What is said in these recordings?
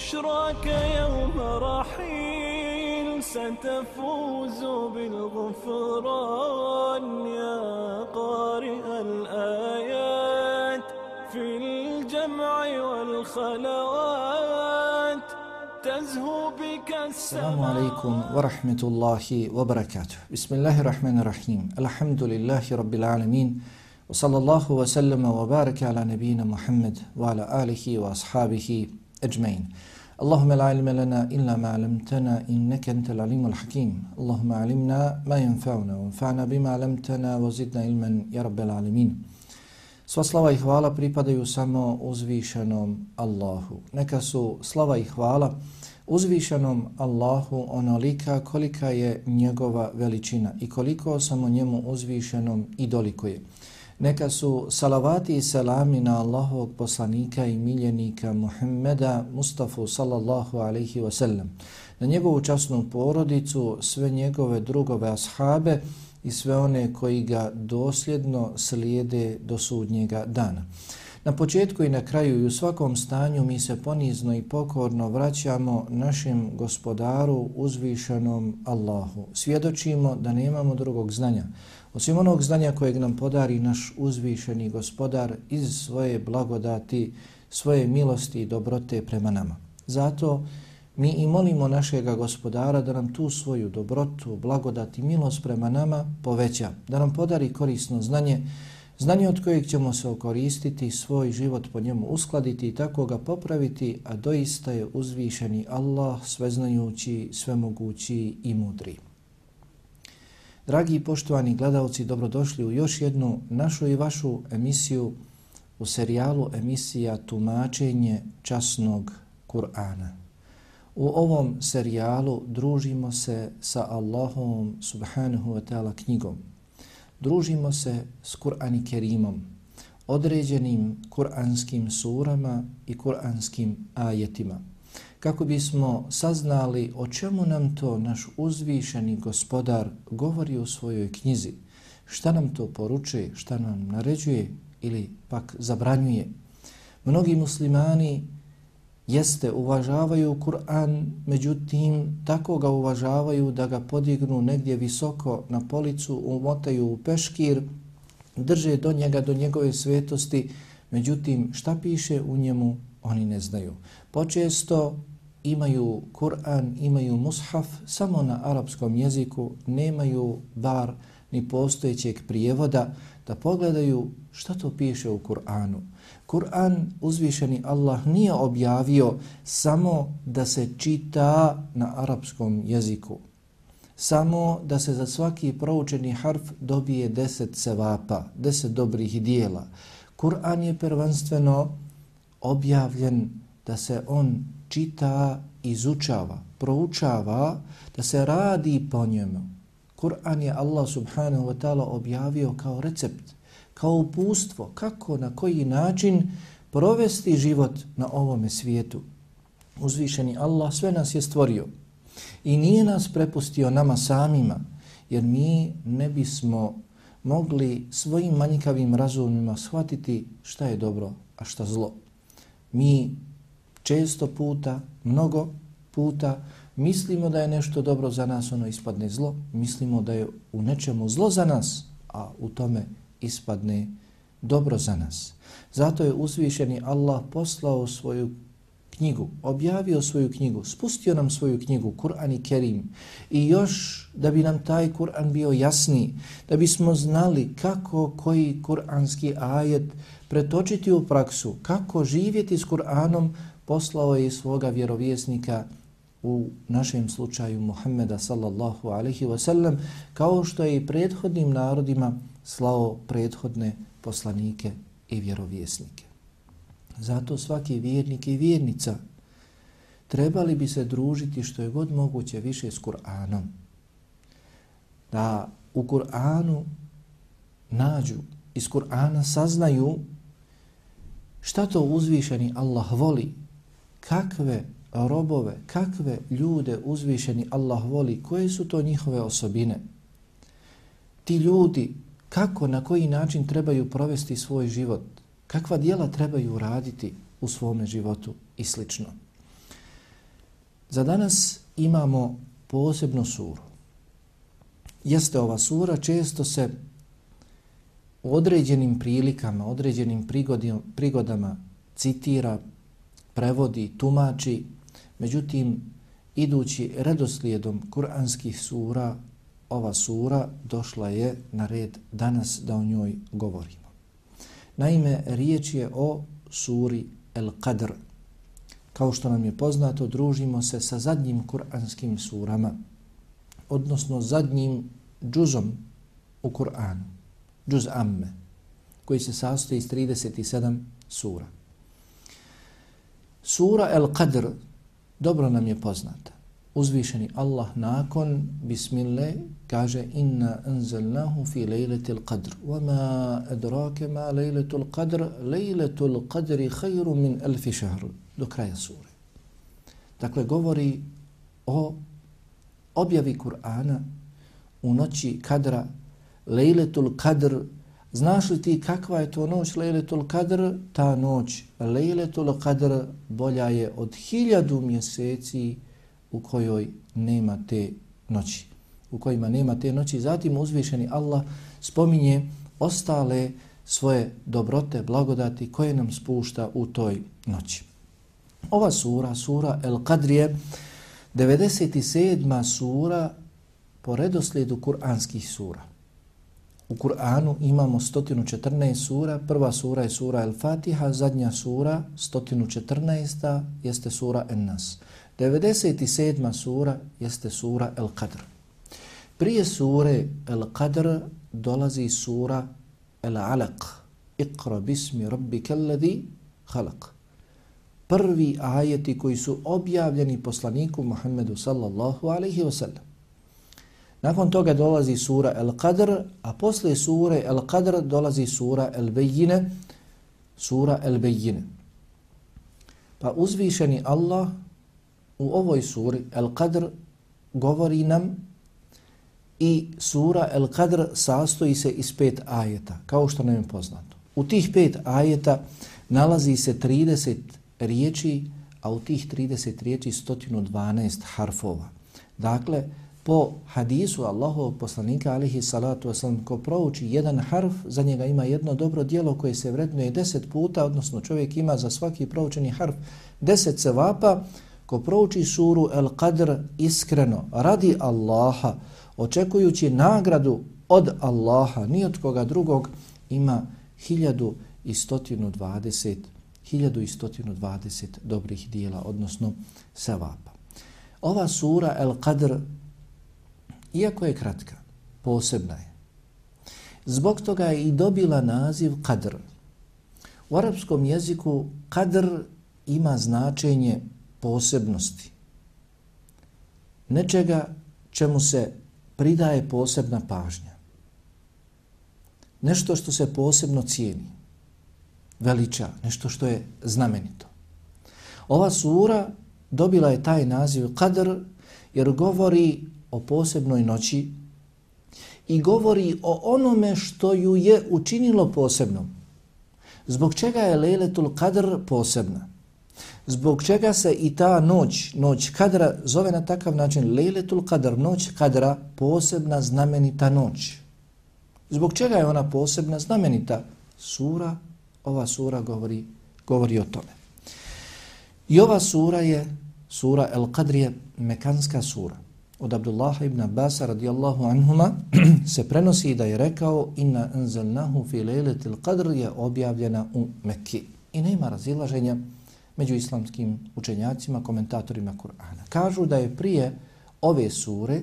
بشراك يوم رحيل ستفوز بالغفران يا قارئ الآيات في الجمع والخلوات تزهو بك السلام عليكم ورحمة الله وبركاته. بسم الله الرحمن الرحيم. الحمد لله رب العالمين وصلى الله وسلم وبارك على نبينا محمد وعلى آله وأصحابه أجمعين اللهم لا علم لنا إلا ما علمتنا إنك أنت العليم الحكيم اللهم علمنا ما ينفعنا وانفعنا بما علمتنا وزدنا علما يا رب العالمين Sva slava i hvala pripadaju samo uzvišenom Allahu. Neka su slava i hvala uzvišenom Allahu onolika kolika je njegova veličina i koliko samo njemu uzvišenom i dolikuje. Neka su salavati i selami na Allahovog poslanika i miljenika Muhammeda Mustafa sallallahu alaihi wasallam, na njegovu časnu porodicu, sve njegove drugove ashabe i sve one koji ga dosljedno slijede do sudnjega dana. Na početku i na kraju i u svakom stanju mi se ponizno i pokorno vraćamo našem gospodaru uzvišenom Allahu. Svjedočimo da nemamo drugog znanja. Osim onog znanja kojeg nam podari naš uzvišeni gospodar iz svoje blagodati, svoje milosti i dobrote prema nama. Zato mi i molimo našega gospodara da nam tu svoju dobrotu, blagodati, milost prema nama poveća, da nam podari korisno znanje, znanje od kojeg ćemo se okoristiti, svoj život po njemu uskladiti i tako ga popraviti, a doista je uzvišeni Allah, sveznajući, svemogući i mudri. Dragi i poštovani gledalci, dobrodošli u još jednu našu i vašu emisiju u serijalu emisija Tumačenje časnog Kur'ana. U ovom serijalu družimo se sa Allahom subhanahu wa ta'ala knjigom. Družimo se s Kur'an Kerimom, određenim kur'anskim surama i kur'anskim ajetima kako bismo saznali o čemu nam to naš uzvišeni gospodar govori u svojoj knjizi, šta nam to poručuje, šta nam naređuje ili pak zabranjuje. Mnogi muslimani jeste uvažavaju Kur'an, međutim tako ga uvažavaju da ga podignu negdje visoko na policu, umotaju u peškir, drže do njega, do njegove svetosti, međutim šta piše u njemu oni ne znaju. Počesto imaju Kur'an, imaju mushaf samo na arapskom jeziku, nemaju bar ni postojećeg prijevoda da pogledaju šta to piše u Kur'anu. Kur'an uzvišeni Allah nije objavio samo da se čita na arapskom jeziku. Samo da se za svaki proučeni harf dobije deset sevapa, deset dobrih dijela. Kur'an je prvenstveno objavljen da se on čita, izučava, proučava, da se radi po njemu. Kur'an je Allah subhanahu wa ta'ala objavio kao recept, kao upustvo, kako, na koji način provesti život na ovome svijetu. Uzvišeni Allah sve nas je stvorio i nije nas prepustio nama samima, jer mi ne bismo mogli svojim manjkavim razumima shvatiti šta je dobro, a šta zlo. Mi često puta, mnogo puta, mislimo da je nešto dobro za nas, ono ispadne zlo. Mislimo da je u nečemu zlo za nas, a u tome ispadne dobro za nas. Zato je uzvišeni Allah poslao svoju knjigu, objavio svoju knjigu, spustio nam svoju knjigu, Kur'an i Kerim, i još da bi nam taj Kur'an bio jasni, da bismo znali kako koji kur'anski ajet pretočiti u praksu, kako živjeti s Kur'anom, poslao je svoga vjerovjesnika u našem slučaju Muhammeda sallallahu alaihi wasallam, kao što je i prethodnim narodima slao prethodne poslanike i vjerovjesnike. Zato svaki vjernik i vjernica trebali bi se družiti što je god moguće više s Kur'anom. Da u Kur'anu nađu, iz Kur'ana saznaju šta to uzvišeni Allah voli, kakve robove, kakve ljude uzvišeni Allah voli, koje su to njihove osobine. Ti ljudi kako, na koji način trebaju provesti svoj život, kakva dijela trebaju raditi u svome životu i slično. Za danas imamo posebnu suru. Jeste ova sura, često se u određenim prilikama, određenim prigodama citira, prevodi, tumači, međutim, idući redoslijedom kuranskih sura, ova sura došla je na red danas da o njoj govorimo. Naime, riječ je o suri El Qadr. Kao što nam je poznato, družimo se sa zadnjim kuranskim surama, odnosno zadnjim džuzom u Kur'anu, džuz Amme, koji se sastoji iz 37 sura. Sura El Qadr dobro nam je poznata uzvišeni Allah nakon bismillah kaže inna anzalnahu fi lejletil qadr. Wa ma adrake ma lejletul qadr? Lejletul qadri khayru min alfi šahru do kraja sure. Dakle govori o objavi Kur'ana u noći kadra. Lejletul qadr. Znaš li ti kakva je to noć lejletul qadr? Ta noć lejletul qadr bolja je od hiljadu mjeseci u kojoj nema te noći. U kojima nema te noći. Zatim uzvišeni Allah spominje ostale svoje dobrote, blagodati koje nam spušta u toj noći. Ova sura, sura El Qadrije, 97. sura po redoslijedu kuranskih sura. U Kur'anu imamo 114 sura, prva sura je sura El Fatiha, zadnja sura, 114. jeste sura En Nas. 97. sura jeste sura El Qadr. Prije sure El Qadr dolazi sura El Alaq. Iqra bismi rabbika alladhi khalaq. Prvi ajeti koji su objavljeni poslaniku Muhammedu sallallahu alaihi wa sallam. Nakon toga dolazi sura El Qadr, a posle sure El Qadr dolazi sura El Bejine, sura El Bejine. Pa uzvišeni Allah u ovoj suri Al-Qadr govori nam i sura Al-Qadr sastoji se iz pet ajeta, kao što nam je poznato. U tih pet ajeta nalazi se 30 riječi, a u tih 30 riječi 112 harfova. Dakle, po hadisu Allahovog poslanika alihi salatu wasalam, ko prouči jedan harf, za njega ima jedno dobro dijelo koje se vrednuje 10 puta, odnosno čovjek ima za svaki proučeni harf 10 sevapa, ko prouči suru El Qadr iskreno, radi Allaha, očekujući nagradu od Allaha, ni od koga drugog, ima 1120, 1120 dobrih dijela, odnosno sevapa. Ova sura El Qadr, iako je kratka, posebna je. Zbog toga je i dobila naziv Qadr. U arapskom jeziku Qadr ima značenje posebnosti. Nečega čemu se pridaje posebna pažnja. Nešto što se posebno cijeni. Veliča, nešto što je znamenito. Ova sura dobila je taj naziv Qadr jer govori o posebnoj noći i govori o onome što ju je učinilo posebnom. Zbog čega je Lejletul Qadr posebna? Zbog čega se i ta noć, noć kadra, zove na takav način Lejletul Kadr, noć kadra, posebna znamenita noć. Zbog čega je ona posebna znamenita? Sura, ova sura govori, govori o tome. I ova sura je, sura El Qadr je mekanska sura. Od Abdullaha ibn Abbas radijallahu anhuma se prenosi da je rekao inna anzalnahu fi lejletil qadr je objavljena u Mekki. I nema razilaženja među islamskim učenjacima, komentatorima Kur'ana. Kažu da je prije ove sure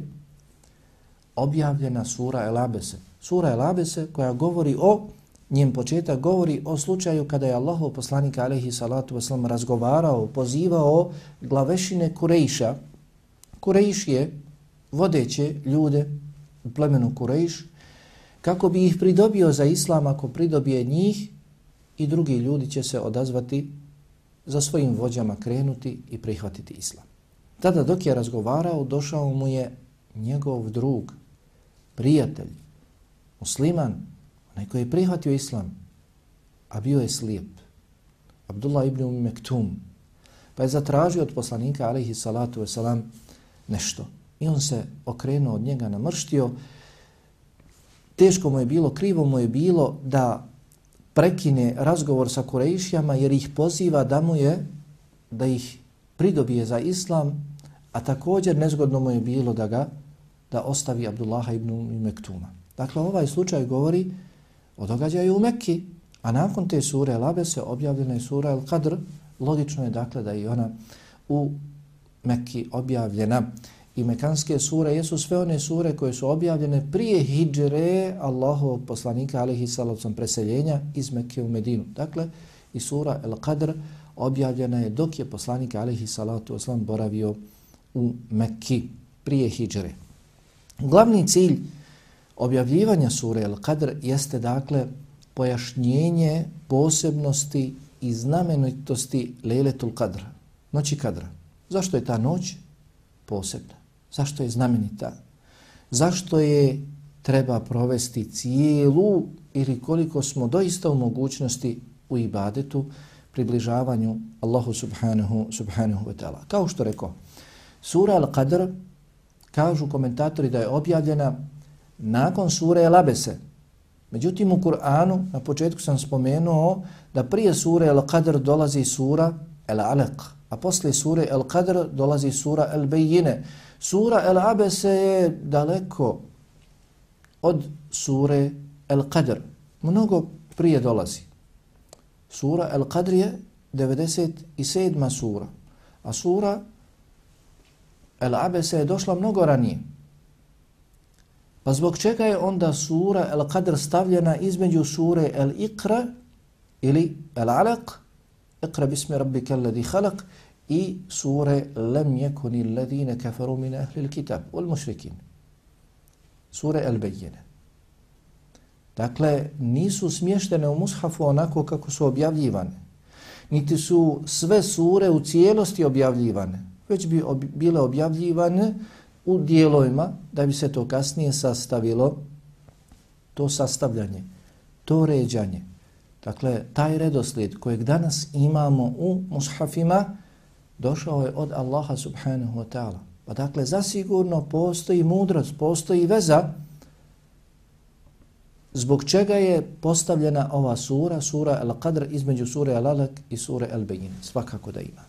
objavljena sura El Abese. Sura El Abese koja govori o, njen početak govori o slučaju kada je Allahov poslanik alaihi salatu wasalam razgovarao, pozivao glavešine Kurejša. Kurejš je vodeće ljude u plemenu Kurejš kako bi ih pridobio za islam ako pridobije njih i drugi ljudi će se odazvati za svojim vođama krenuti i prihvatiti islam. Tada dok je razgovarao, došao mu je njegov drug, prijatelj, musliman, onaj koji je prihvatio islam, a bio je slijep, Abdullah ibn Umi Mektum, pa je zatražio od poslanika, alaihi salatu wasalam, nešto. I on se okrenuo od njega, namrštio. Teško mu je bilo, krivo mu je bilo da prekine razgovor sa Kurejšijama jer ih poziva da mu je, da ih pridobije za islam, a također nezgodno mu je bilo da ga da ostavi Abdullaha ibn Mektuma. Dakle, ovaj slučaj govori o događaju u Mekki, a nakon te sure Labe se objavljena je sura El Qadr, logično je dakle da i ona u Mekki objavljena. I mekanske sure jesu sve one sure koje su objavljene prije hijdžre Allahovog poslanika alihi salavcom preseljenja iz Mekke u Medinu. Dakle, i sura El Qadr objavljena je dok je poslanik alihi salatu oslam boravio u Mekki prije hijdžre. Glavni cilj objavljivanja sure El Qadr jeste dakle pojašnjenje posebnosti i znamenitosti Lejletul Qadr, noći Kadra. Zašto je ta noć posebna? Zašto je znamenita? Zašto je treba provesti cijelu ili koliko smo doista u mogućnosti u ibadetu približavanju Allahu subhanahu, subhanahu wa ta'ala. Kao što rekao, sura Al-Qadr kažu komentatori da je objavljena nakon sure Al-Abese. Međutim, u Kur'anu na početku sam spomenuo da prije sure Al-Qadr dolazi sura Al-Alaq, a poslije sure Al-Qadr dolazi sura Al-Bejine. Sura El Abese je daleko od sure El Qadr. Mnogo prije dolazi. Sura El Qadr je 97. sura, a sura El Abese je došla mnogo ranije. Pa zbog čega je onda sura El Qadr stavljena između sure El Iqra ili El Alaq, Iqra bismi rabbika alladhi khalaq, i sure Lem jekuni alladine kafaru min ahli l-kitab, wal mušrikin. Sure Al-Bejjene. Dakle, nisu smještene u mushafu onako kako su objavljivane. Niti su sve sure u cijelosti objavljivane, već bi ob bile objavljivane u dijelovima da bi se to kasnije sastavilo, to sastavljanje, to ređanje. Dakle, taj redoslijed kojeg danas imamo u mushafima, došao je od Allaha subhanahu wa ta'ala. Pa dakle, zasigurno postoji mudrost, postoji veza zbog čega je postavljena ova sura, sura Al-Qadr, između sure Al-Alaq i sure Al-Bayin. Svakako da ima.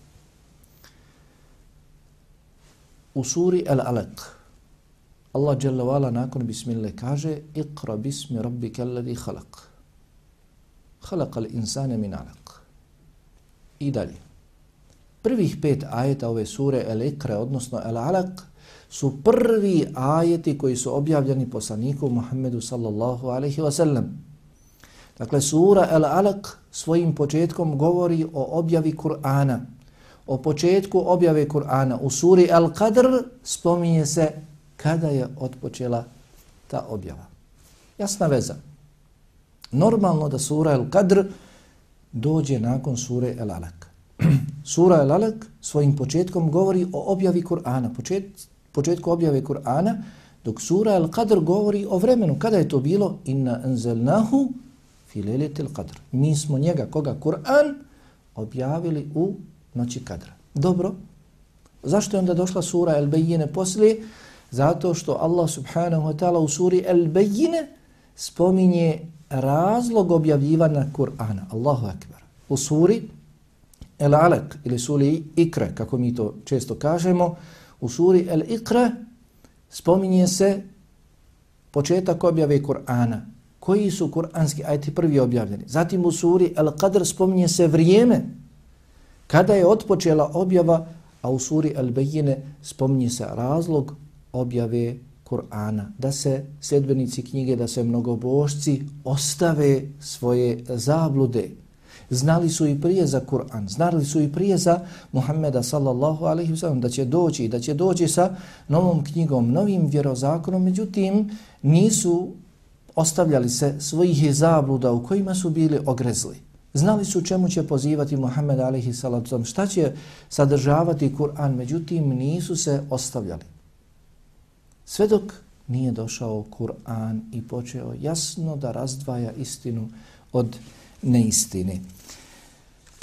U suri Al-Alaq Allah dželle wa'ala nakon bismillah kaže Iqra bismi rabbika alladhi khalaq. Khalaq al-insana min alaq. I dalje prvih pet ajeta ove sure El Ikre, odnosno El Alaq, su prvi ajeti koji su objavljeni poslaniku Muhammedu sallallahu alaihi wa sallam. Dakle, sura El Alaq svojim početkom govori o objavi Kur'ana. O početku objave Kur'ana. U suri El Qadr spominje se kada je otpočela ta objava. Jasna veza. Normalno da sura El Qadr dođe nakon sure El Alaq. Sura Al-Alaq svojim početkom govori o objavi Kur'ana, počet, početku objave Kur'ana, dok sura Al-Qadr govori o vremenu. Kada je to bilo? Inna anzalnahu fi lejletil qadr. Mi smo njega, koga Kur'an, objavili u noći kadra. Dobro. Zašto je onda došla sura Al-Bayyine poslije? Zato što Allah subhanahu wa ta'ala u suri Al-Bayyine spominje razlog objavljivanja Kur'ana. Allahu akbar. U suri El Alek ili suri Ikre, kako mi to često kažemo, u suri El Ikre spominje se početak objave Kur'ana. Koji su kur'anski ajti prvi objavljeni? Zatim u suri El Qadr spominje se vrijeme kada je otpočela objava, a u suri El Bejine spominje se razlog objave Kur'ana. Da se sljedbenici knjige, da se mnogobošci ostave svoje zablude. Znali su i prije za Kur'an, znali su i prije za Muhammeda sallallahu alaihi wasallam da će doći, da će doći sa novom knjigom, novim vjerozakonom, međutim nisu ostavljali se svojih zabluda u kojima su bili ogrezli. Znali su čemu će pozivati Muhammed alaihi sallam, šta će sadržavati Kur'an, međutim nisu se ostavljali. Sve dok nije došao Kur'an i počeo jasno da razdvaja istinu od neistine.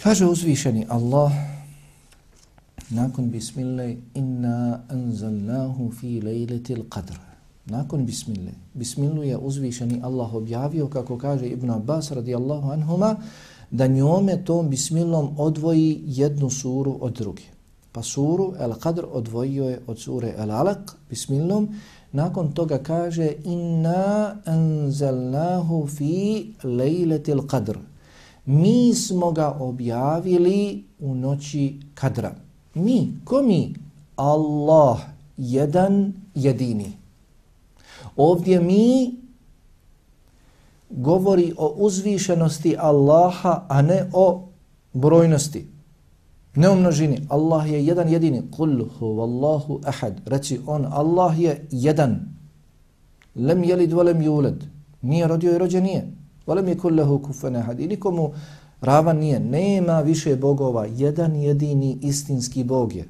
Kaže uzvišeni Allah nakon bismillah inna anzalnahu fi lejletil qadr. Nakon bismillah. Bismillu je uzvišeni Allah objavio kako kaže Ibn Abbas radijallahu anhuma da njome tom bismillom odvoji jednu suru od druge. Pa suru El Qadr odvojio je od sure El Alaq bismillom. Nakon toga kaže inna anzalnahu fi lejletil qadr mi smo ga objavili u noći kadra. Mi, ko mi? Allah, jedan, jedini. Ovdje mi govori o uzvišenosti Allaha, a ne o brojnosti. Ne o množini. Allah je jedan jedini. Kul huvallahu ahad. Reci on, Allah je jedan. Lem jelid, volem juled. Nije rodio i rođen nije. Volem je kullahu kufana had. I nikomu ravan nije. Nema više bogova. Jedan jedini istinski bog je.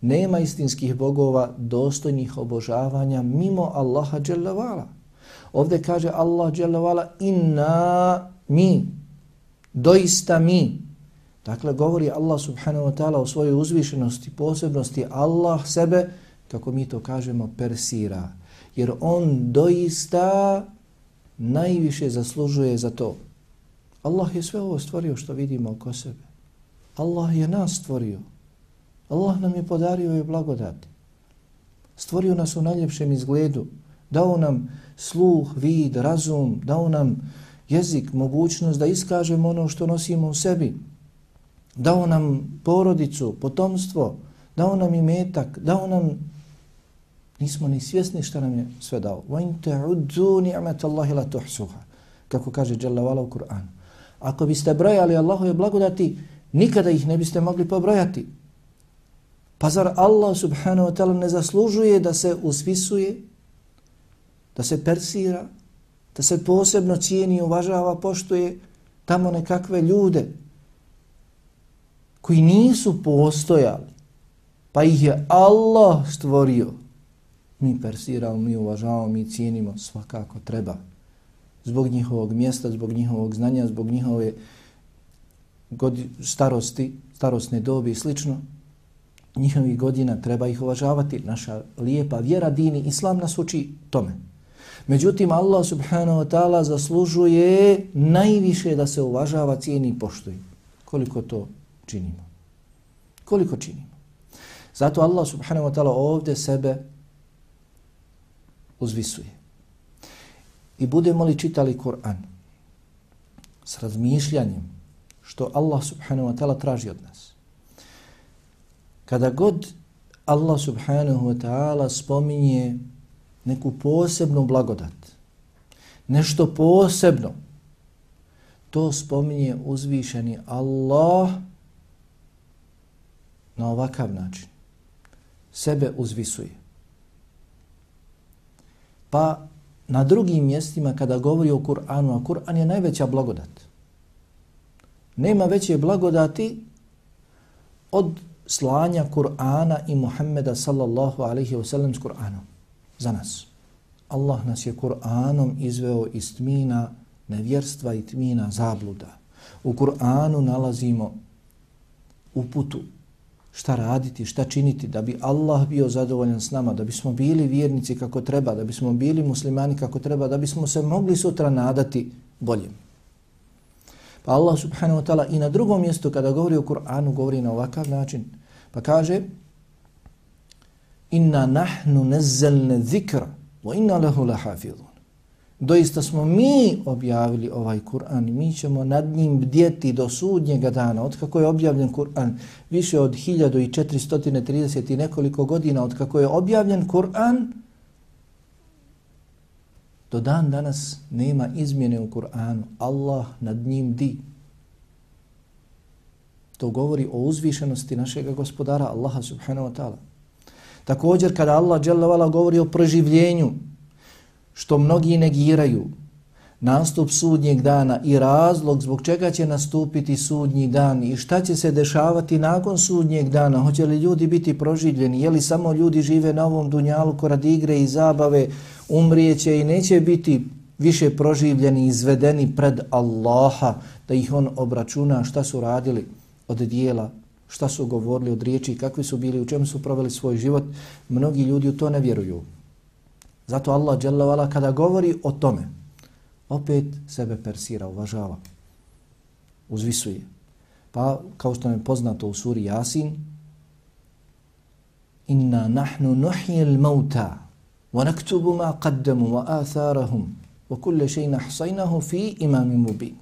Nema istinskih bogova dostojnih obožavanja mimo Allaha dželavala. Ovdje kaže Allah dželavala inna mi. Doista mi. Dakle, govori Allah subhanahu wa ta'ala o svojoj uzvišenosti, posebnosti. Allah sebe, kako mi to kažemo, persira. Jer on doista najviše zaslužuje za to. Allah je sve ovo stvorio što vidimo oko sebe. Allah je nas stvorio. Allah nam je podario i blagodati. Stvorio nas u najljepšem izgledu. Dao nam sluh, vid, razum. Dao nam jezik, mogućnost da iskažemo ono što nosimo u sebi. Dao nam porodicu, potomstvo. Dao nam i metak. Dao nam Nismo ni svjesni šta nam je sve dao. وَإِن تَعُدُّوا نِعْمَةَ اللَّهِ لَا تُحْسُوهَا Kako kaže Jalla Vala u Kur'anu. Ako biste brojali Allahove blagodati, nikada ih ne biste mogli pobrojati. Pa zar Allah subhanahu wa ta'ala ne zaslužuje da se usvisuje, da se persira, da se posebno cijeni, uvažava, poštuje tamo nekakve ljude koji nisu postojali, pa ih je Allah stvorio mi persiramo, mi uvažavamo, mi cijenimo, svakako treba. Zbog njihovog mjesta, zbog njihovog znanja, zbog njihove starosti, starostne dobi i slično, njihovih godina treba ih uvažavati. Naša lijepa vjera, dini, islam nas uči tome. Međutim, Allah subhanahu wa ta'ala zaslužuje najviše da se uvažava, cijeni i poštuje. Koliko to činimo? Koliko činimo? Zato Allah subhanahu wa ta'ala ovdje sebe uzvisuje. I budemo li čitali Kur'an s razmišljanjem što Allah subhanahu wa ta'ala traži od nas. Kada god Allah subhanahu wa ta'ala spominje neku posebnu blagodat, nešto posebno, to spominje uzvišeni Allah na ovakav način. Sebe uzvisuje. Pa na drugim mjestima kada govori o Kur'anu, a Kur'an je najveća blagodat. Nema veće blagodati od slanja Kur'ana i Muhammeda sallallahu alaihi wa sallam s Kur'anom za nas. Allah nas je Kur'anom izveo iz tmina nevjerstva i tmina zabluda. U Kur'anu nalazimo uputu, šta raditi, šta činiti da bi Allah bio zadovoljan s nama, da bismo bili vjernici kako treba, da bismo bili muslimani kako treba, da bismo se mogli sutra nadati boljem. Pa Allah subhanahu wa ta'ala i na drugom mjestu kada govori o Kur'anu govori na ovakav način. Pa kaže Inna nahnu nezzelne zikra wa inna lehu lahafidhun. Doista smo mi objavili ovaj Kur'an i mi ćemo nad njim bdjeti do sudnjega dana. Od kako je objavljen Kur'an više od 1430 i nekoliko godina od kako je objavljen Kur'an, do dan danas nema izmjene u Kur'anu. Allah nad njim di. To govori o uzvišenosti našeg gospodara Allaha subhanahu wa ta'ala. Također kada Allah dželle govori o proživljenju, što mnogi negiraju nastup sudnjeg dana i razlog zbog čega će nastupiti sudnji dan i šta će se dešavati nakon sudnjeg dana, hoće li ljudi biti proživljeni, je li samo ljudi žive na ovom dunjalu korad igre i zabave, umrijeće i neće biti više proživljeni, izvedeni pred Allaha, da ih on obračuna šta su radili od dijela, šta su govorili od riječi, kakvi su bili, u čemu su proveli svoj život, mnogi ljudi u to ne vjeruju. Zato Allah dželle kada govori o tome, opet sebe persira, uvažava, uzvisuje. Pa, kao što je poznato u suri Jasin, Inna nahnu nuhyi al-mauta wa naktubu ma qaddamu wa atharahum wa kulli shay'in ahsaynahu fi imamin mubin.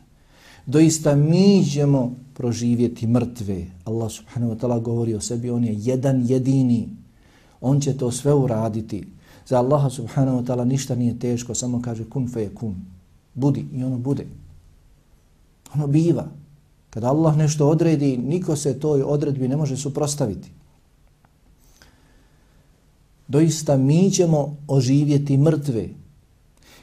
Doista mi ćemo proživjeti mrtve. Allah subhanahu wa ta'ala govori o sebi, on je jedan jedini. On će to sve uraditi. Za Allaha subhanahu wa ta'ala ništa nije teško, samo kaže kun fe kun. Budi i ono bude. Ono biva. Kada Allah nešto odredi, niko se toj odredbi ne može suprostaviti. Doista mi ćemo oživjeti mrtve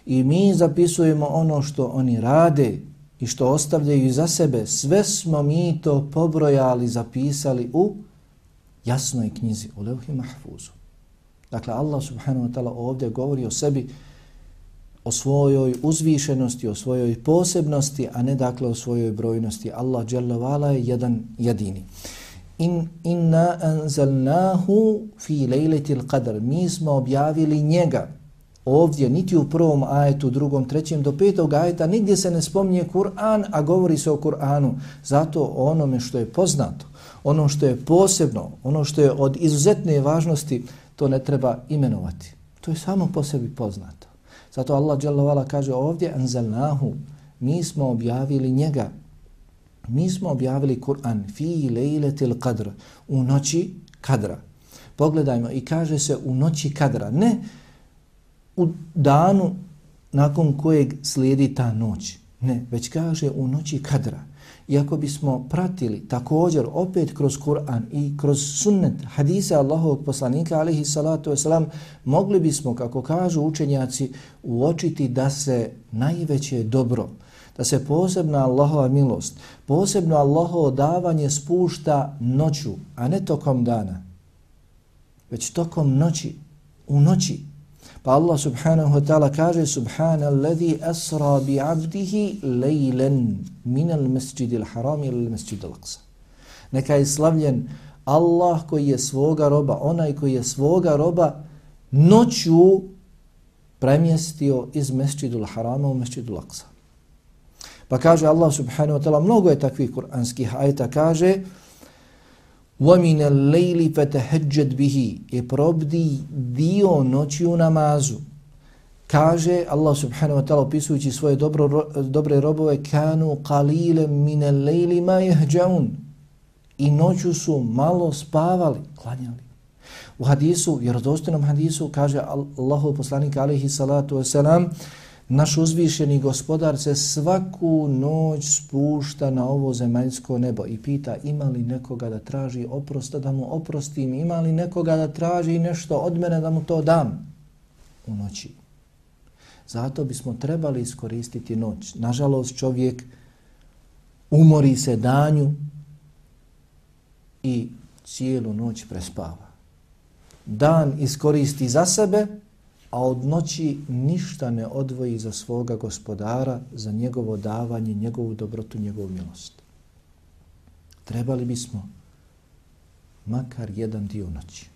i mi zapisujemo ono što oni rade i što ostavljaju za sebe. Sve smo mi to pobrojali, zapisali u jasnoj knjizi, u Levhi Mahfuzu. Dakle, Allah subhanahu wa ta'ala ovdje govori o sebi, o svojoj uzvišenosti, o svojoj posebnosti, a ne dakle o svojoj brojnosti. Allah jalla vala je jedan jedini. In, inna anzalnahu fi lejletil qadr. Mi smo objavili njega ovdje, niti u prvom ajetu, drugom, trećem, do petog ajeta, nigdje se ne spominje Kur'an, a govori se o Kur'anu. Zato onome što je poznato, ono što je posebno, ono što je od izuzetne važnosti, to ne treba imenovati. To je samo po sebi poznato. Zato Allah dželle kaže ovdje anzalnahu mi smo objavili njega. Mi smo objavili Kur'an fi lejletil qadr u noći kadra. Pogledajmo i kaže se u noći kadra, ne u danu nakon kojeg slijedi ta noć. Ne, već kaže u noći kadra. I ako bismo pratili također opet kroz Kur'an i kroz sunnet hadisa Allahovog poslanika alihi salatu wasalam, mogli bismo, kako kažu učenjaci, uočiti da se najveće dobro, da se posebna Allahova milost, posebno Allahovo davanje spušta noću, a ne tokom dana, već tokom noći, u noći, Pa Allah subhanahu wa ta'ala kaže Subhana alladhi asra bi abdihi lejlen min al masjidi al haram ila al masjidi al aqsa. Neka je slavljen Allah koji je svoga roba, onaj koji je svoga roba noću premjestio iz masjidu al harama u masjidu al aqsa. Pa kaže Allah subhanahu wa ta'ala, mnogo je takvih kuranskih ajta, kaže وَمِنَ اللَّيْلِ فَتَهَجَّدْ بِهِ je probdi dio noći u namazu. Kaže Allah subhanahu wa ta'ala opisujući svoje dobro, dobre robove kanu qalile min al-layli ma yahjaun i noću su malo spavali, klanjali. U hadisu, vjerodostojnom hadisu kaže Allahu poslanik alejhi salatu vesselam Naš uzvišeni gospodar se svaku noć spušta na ovo zemaljsko nebo i pita ima li nekoga da traži oprosta da mu oprostim, ima li nekoga da traži nešto od mene da mu to dam u noći. Zato bismo trebali iskoristiti noć. Nažalost čovjek umori se danju i cijelu noć prespava. Dan iskoristi za sebe, a od noći ništa ne odvoji za svoga gospodara, za njegovo davanje, njegovu dobrotu, njegovu milost. Trebali bismo makar jedan dio noći.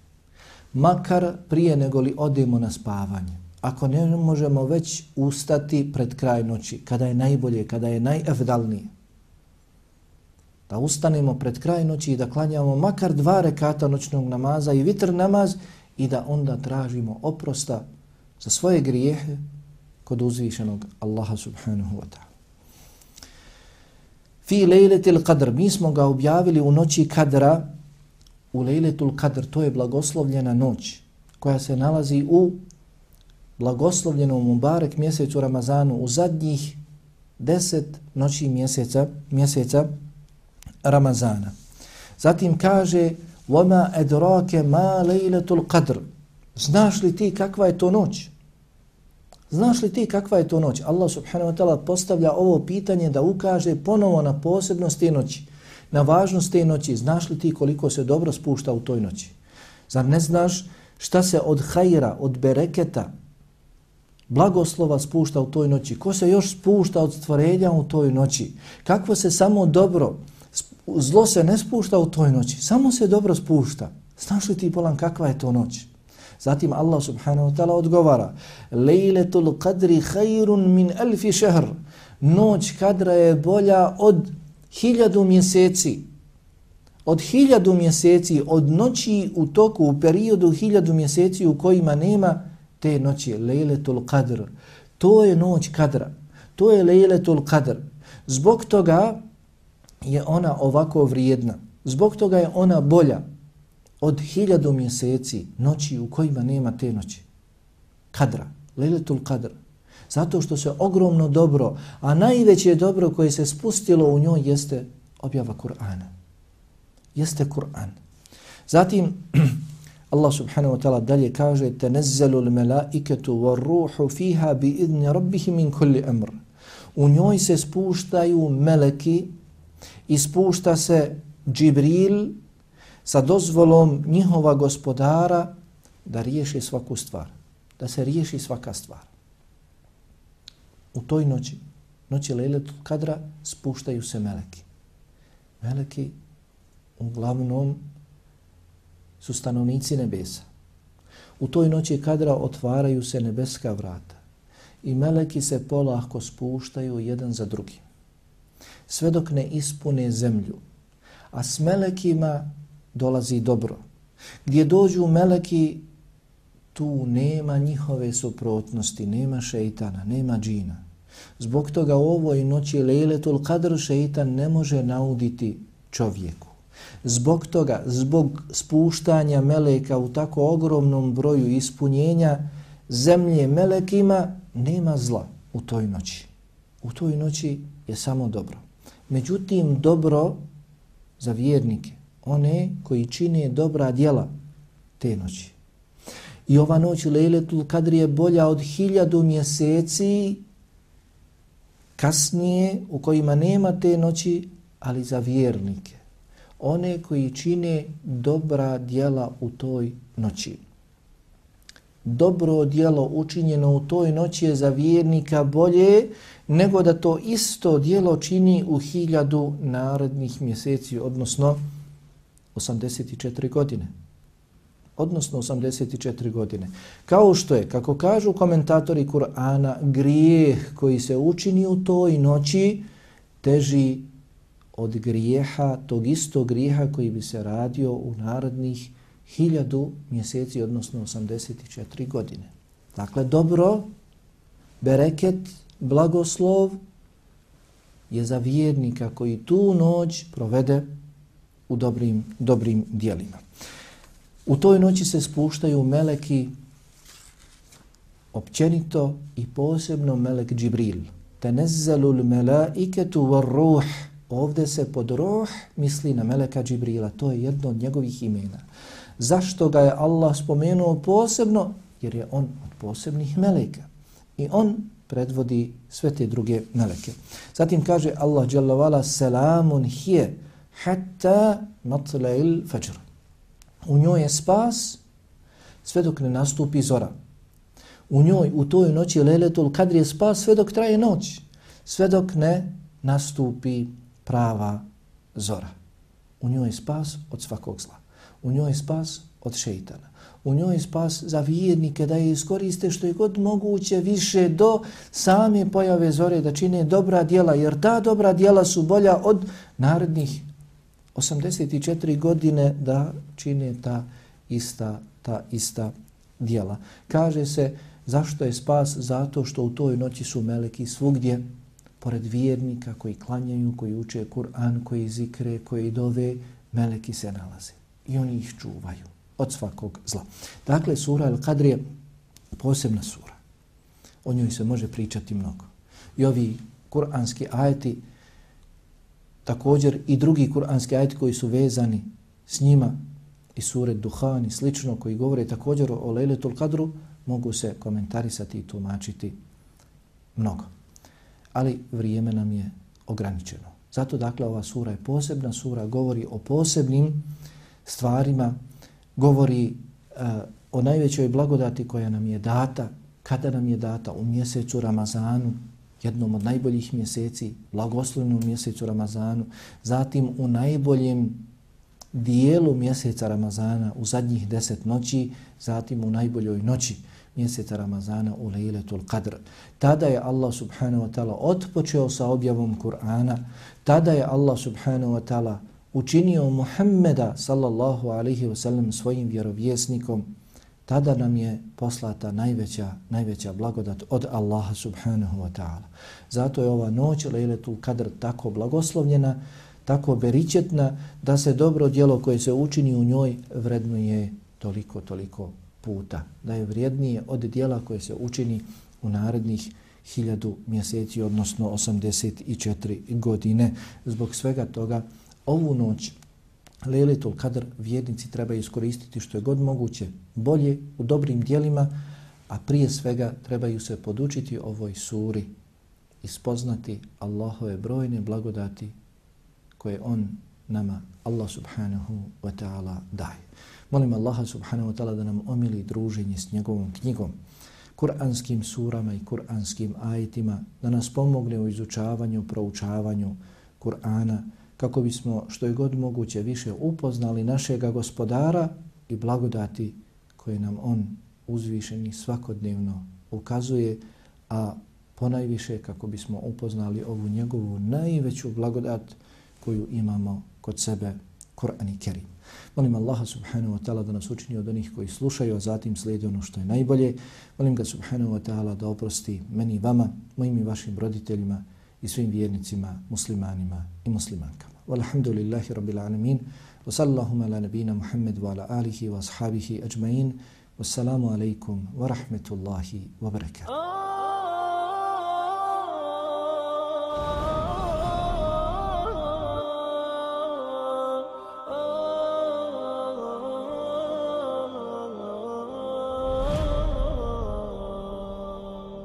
Makar prije nego li odemo na spavanje. Ako ne možemo već ustati pred kraj noći, kada je najbolje, kada je najevdalnije, Da ustanemo pred kraj noći i da klanjamo makar dva rekata noćnog namaza i vitr namaz i da onda tražimo oprosta za svoje grijehe kod uzvišenog Allaha subhanahu wa ta'ala. Fi lejletil qadr, mi smo ga objavili u noći kadra, u lejletul qadr, to je blagoslovljena noć koja se nalazi u blagoslovljenom Mubarek mjesecu Ramazanu u zadnjih deset noći mjeseca, mjeseca Ramazana. Zatim kaže وَمَا أَدْرَاكَ مَا لَيْلَةُ الْقَدْرِ Znaš li ti kakva je to noć? Znaš li ti kakva je to noć? Allah subhanahu wa ta'ala postavlja ovo pitanje da ukaže ponovo na posebnost te noći, na važnost te noći. Znaš li ti koliko se dobro spušta u toj noći? Zar ne znaš šta se od hajra, od bereketa, blagoslova spušta u toj noći? Ko se još spušta od stvorenja u toj noći? Kakvo se samo dobro, zlo se ne spušta u toj noći, samo se dobro spušta. Znaš li ti bolan kakva je to noć? Zatim Allah subhanahu wa ta'ala odgovara Lejletul qadri khairun min alfi šehr Noć kadra je bolja od hiljadu mjeseci. Od hiljadu mjeseci, od noći u toku, u periodu hiljadu mjeseci u kojima nema te noći. Lejletul qadr. To je noć kadra. To je lejletul qadr. Zbog toga je ona ovako vrijedna. Zbog toga je ona bolja od hiljadu mjeseci noći u kojima nema te noći. Kadra, leletul kadra. Zato što se ogromno dobro, a najveće dobro koje se spustilo u njoj jeste objava Kur'ana. Jeste Kur'an. Zatim Allah subhanahu wa ta'ala dalje kaže tenezzelu l-melaiketu ruhu fiha bi idni rabbihim min kulli amr. U njoj se spuštaju meleki i spušta se Džibril sa dozvolom njihova gospodara da riješi svaku stvar, da se riješi svaka stvar. U toj noći, noći Lejletul Kadra, spuštaju se meleki. Meleki uglavnom su stanovnici nebesa. U toj noći Kadra otvaraju se nebeska vrata i meleki se polahko spuštaju jedan za drugim. Sve dok ne ispune zemlju, a s melekima dolazi dobro. Gdje dođu meleki, tu nema njihove suprotnosti, nema šeitana, nema džina. Zbog toga u ovoj noći lejletul kadr šeitan ne može nauditi čovjeku. Zbog toga, zbog spuštanja meleka u tako ogromnom broju ispunjenja zemlje melekima, nema zla u toj noći. U toj noći je samo dobro. Međutim, dobro za vjernike one koji čine dobra djela te noći. I ova noć Lejletul Kadri je bolja od hiljadu mjeseci kasnije u kojima nema te noći, ali za vjernike. One koji čine dobra djela u toj noći. Dobro djelo učinjeno u toj noći je za vjernika bolje nego da to isto djelo čini u hiljadu narednih mjeseci, odnosno 84 godine. Odnosno 84 godine. Kao što je, kako kažu komentatori Kur'ana, grijeh koji se učini u toj noći teži od grijeha, tog istog grijeha koji bi se radio u narodnih hiljadu mjeseci, odnosno 84 godine. Dakle, dobro, bereket, blagoslov je za vjernika koji tu noć provede u dobrim, dobrim dijelima. U toj noći se spuštaju meleki općenito i posebno melek Džibril. Tenezzalul melaiketu var ruh. Ovde se pod ruh misli na meleka Džibrila. To je jedno od njegovih imena. Zašto ga je Allah spomenuo posebno? Jer je on od posebnih meleka. I on predvodi sve te druge meleke. Zatim kaže Allah dželle selamun hije hatta matla'il fajr. U njoj je spas sve dok ne nastupi zora. U njoj, u toj noći leletul kadri je spas sve dok traje noć. Sve dok ne nastupi prava zora. U njoj je spas od svakog zla. U njoj je spas od šeitana. U njoj je spas za vjernike da je iskoriste što je god moguće više do same pojave zore da čine dobra djela, jer ta dobra djela su bolja od narednih 84 godine da čine ta ista, ta ista dijela. Kaže se zašto je spas? Zato što u toj noći su meleki svugdje, pored vjernika koji klanjaju, koji uče Kur'an, koji zikre, koji dove, meleki se nalaze. I oni ih čuvaju od svakog zla. Dakle, sura Al-Qadr je posebna sura. O njoj se može pričati mnogo. I ovi kuranski ajeti, također i drugi kuranski ajeti koji su vezani s njima, i sure Duhan i slično, koji govore također o Lejletul Kadru, mogu se komentarisati i tumačiti mnogo. Ali vrijeme nam je ograničeno. Zato, dakle, ova sura je posebna sura, govori o posebnim stvarima, govori uh, o najvećoj blagodati koja nam je data, kada nam je data u mjesecu Ramazanu, jednom od najboljih mjeseci, blagoslovnom mjesecu Ramazanu, zatim u najboljem dijelu mjeseca Ramazana u zadnjih deset noći, zatim u najboljoj noći mjeseca Ramazana u Lejletul Qadr. Tada je Allah subhanahu wa ta'ala otpočeo sa objavom Kur'ana, tada je Allah subhanahu wa ta'ala učinio Muhammeda sallallahu alaihi wa sallam svojim vjerovjesnikom, tada nam je poslata najveća, najveća blagodat od Allaha subhanahu wa ta'ala. Zato je ova noć Lejletul Kadr tako blagoslovljena, tako beričetna da se dobro djelo koje se učini u njoj vrednuje toliko, toliko puta. Da je vrijednije od djela koje se učini u narednih hiljadu mjeseci, odnosno 84 godine. Zbog svega toga, ovu noć Lejletul Kadr vjernici treba iskoristiti što je god moguće bolje u dobrim dijelima, a prije svega trebaju se podučiti ovoj suri i spoznati Allahove brojne blagodati koje on nama, Allah subhanahu wa ta'ala, daje. Molim Allaha subhanahu wa ta'ala da nam omili druženje s njegovom knjigom, kuranskim surama i kuranskim ajitima, da nas pomogne u izučavanju, proučavanju Kur'ana, kako bismo što je god moguće više upoznali našega gospodara i blagodati koje nam on uzvišeni svakodnevno ukazuje, a ponajviše kako bismo upoznali ovu njegovu najveću blagodat, koju imamo kod sebe, Kur'an i Kerim. Molim Allaha subhanahu wa ta'ala da nas učini od onih koji slušaju, a zatim slijedi ono što je najbolje. Molim ga subhanahu wa ta'ala da oprosti meni i vama, mojim i vašim roditeljima i svim vjernicima, muslimanima i muslimankama. Walhamdulillahi rabbil alamin. وصلى اللهم على نبينا محمد وعلى آله وأصحابه أجمعين. والسلام عليكم ورحمة الله وبركاته.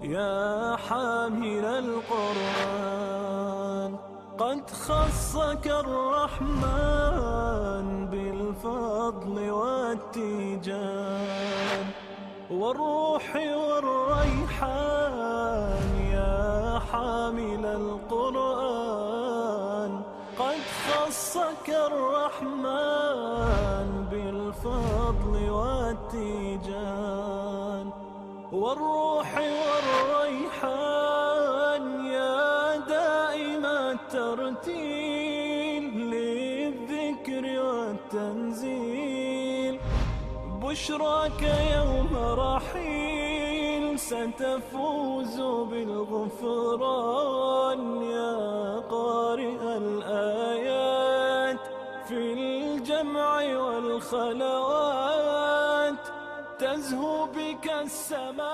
يا حامل القرآن. Barakatuh. خصك الرحمن بالفضل والتيجان والروح والريحان يا حامل القرآن قد خصك الرحمن بالفضل والتيجان والروح والريحان بشراك يوم رحيل ستفوز بالغفران يا قارئ الآيات في الجمع والخلوات. تزهو بك السماء